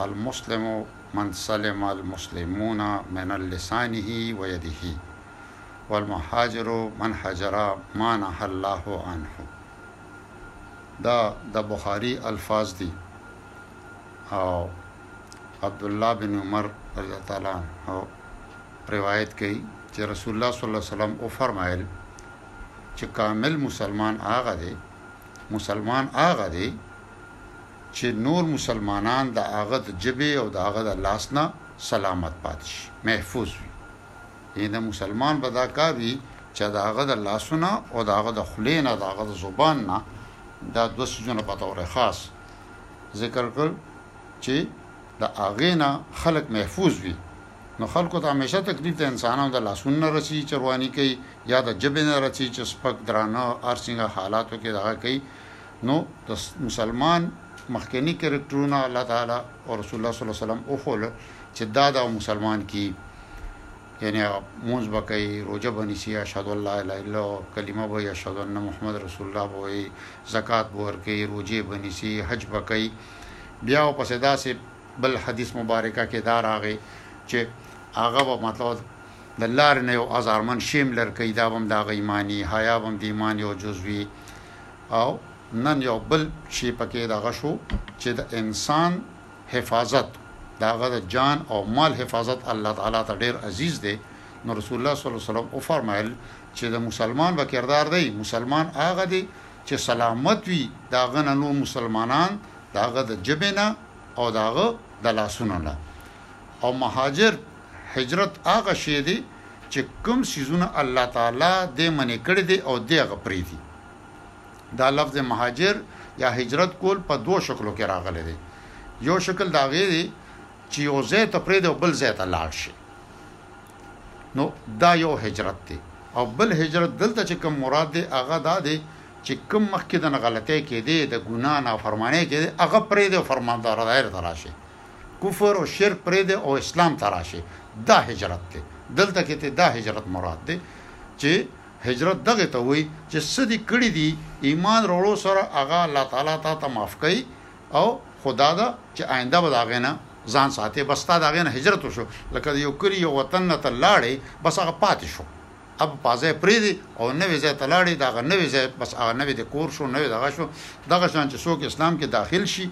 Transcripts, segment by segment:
المسلم من سلم المسلمون من لسانه و یده والمهاجر من هجر ما نهی الله عنه دا د بخاری الفاظ دي او عبدالله بن عمر رضی الله تعالی عنه روایت کوي چې رسول الله صلی الله علیه وسلم او فرمایل چې کامل مسلمان هغه دی مسلمان هغه دی چې نور مسلمانان د هغه د ژبې او د هغه د لاس نه سلامت پاتې شي، محفوظ وي. یعنې د مسلمان به دا کار وي چې د هغه د لاسو نه او د هغه د خولې نه، د هغه د زبان نه دا دوه څیزونه په طور خاص ذکر کړل چې د هغې نه خلک محفوظ وي. نو خلکو ته همیشه تکلیف د انسانانو د لاسونو نه رسیږي چې رواني کوي یا د ژبې نه رسیږي چې سپک، درانه، هر څنګه حالاتو کې دغه کوي. نو د مسلمان مخکني کرکټرونه الله تعالی او رسول الله صلی الله علیه وسلم وخول چې دا د مسلمان کی یعنی مونږ به کوي روزه بنسي اشهد الله الا الله کلمه به اشهد ان محمد رسول الله به زکات به ورکي روزه بنسي حج به کوي بیا په صدا سي بل حدیث مبارکه کې دا راغی چې هغه به مطلب د لار نه یو ازارمن شیم لر کوي دا بم دا غیمانی حیا بم د ایمان یو جزوی او نن یو بل شی پکی دغه شو چی د انسان حفاظت د هغه د جان او مال حفاظت الله تعالی ته ډیر عزیز دی نو رسول الله صلی الله علیه وسلم وفرمایل چی د مسلمان به کردار دی مسلمان هغه دی چی سلامت وی د هغه نه نور مسلمانان د هغه د ژبی نه او د هغه د لاسونو نه او مهاجر هجرت هغه شی دی چی کوم څیزونه الله تعالی دی منع کړی دی او دی هغه پریږدی. دا لفظ مهاجر یا هجرت کول په دوه شکلو کې راغلی دی یو شکل دا غي دی چې یو ځای ته پرې دی بل ځای ته لاړ شي نو دا یو هجرت دی او بل هجرت دلته چې کوم مراد دی هغه دا دی چې کوم مخکې د غلطۍ کې دی د ګنا نه فرمانه کې دی هغه پرې دی فرماندار دایر تراشي کفر او شرک پرې دی او اسلام تراشي دا هجرت دی دلته کې ته دا هجرت مراد دی چې هجرت دغه ته وایی چه څه دی کړی دی ایمان راوړو سره هغه الله تعالی تا ته معاف کوی او خو دا ده چه آینده به د هغه نه ځان ساتی بس ستا د هغه نه هجرت وشو لکه د یو کلی یو وطن نه ته لاړی بس هغه پاتی شو هغه پاځای پریدی او نوی ځای ته لاړی د هغه نوی ځای بس هغه نوی د کور شو نوی د هغه شو دغه شان چه څوک اسلام کی داخل شی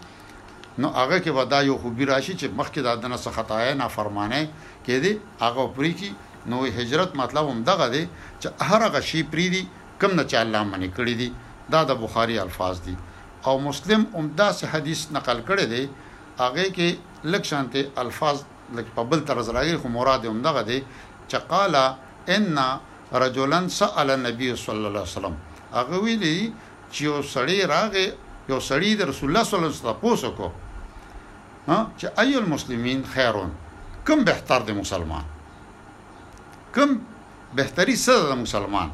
نو هغه کی به دا یو خوبی راشی چه مخکی د دنه څه خطای نافرمانی کیدی هغه به پریږی نو هجرت مطلب هم دغه دی چې هر هغه شی پریدی کوم نه چې الله منع کړی دی دا د بخاری الفاظ دی او مسلم هم داسې حدیث نقل کړی دی هغه کې لک شانته الفاظ لک په بل طرز راغی خو مراد هم دغه دی چې قال ان رجلا سأل النبي صلی الله علیه وسلم هغه ویلی چې یو سړی راغی یو سړی د رسول الله صلی الله علیه وسلم پوسو کو ها چې اي المسلمين خير کوم بهتر دی مسلمان کوم بهتري څه ده مسلمان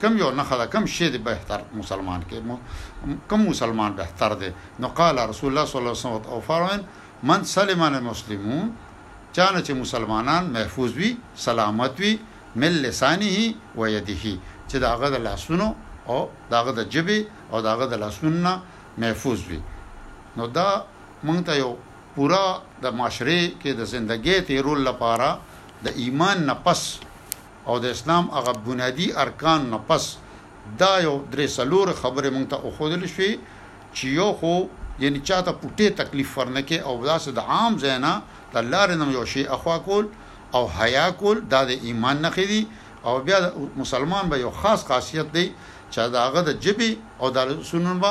کم یو نخه ده کم شی دی بهتر مسلمان کې کم مسلمان بهتر دی نو قال رسول الله صلی الله علیه وسلم او فرمایل من سلم المسلمون چانه چې مسلمانان محفوظ وي سلامت وي مل لسانه و یده چې داغه د لاسونو او داغه د جبه او داغه د لاسونو محفوظ وي نو دا مونږ ته یو پوره د معاشرې کې د زندګۍ تیرولو لپاره د ایمان نه پس او د اسلام هغه بنیادي ارکانو نه پس دا یو درې څلور خبرې مونږ ته وښودل شوې چې یو خو یعنی چا ته پټې تکلیف ورنه کړي او داسې د عام ځای نه د لارې نه یو شی اخوا کول او حیا کول دا د ایمان نښې دي او بیا د مسلمان به یو خاص خاصیت دی چې د هغه د ژبې او د لاسونو نه به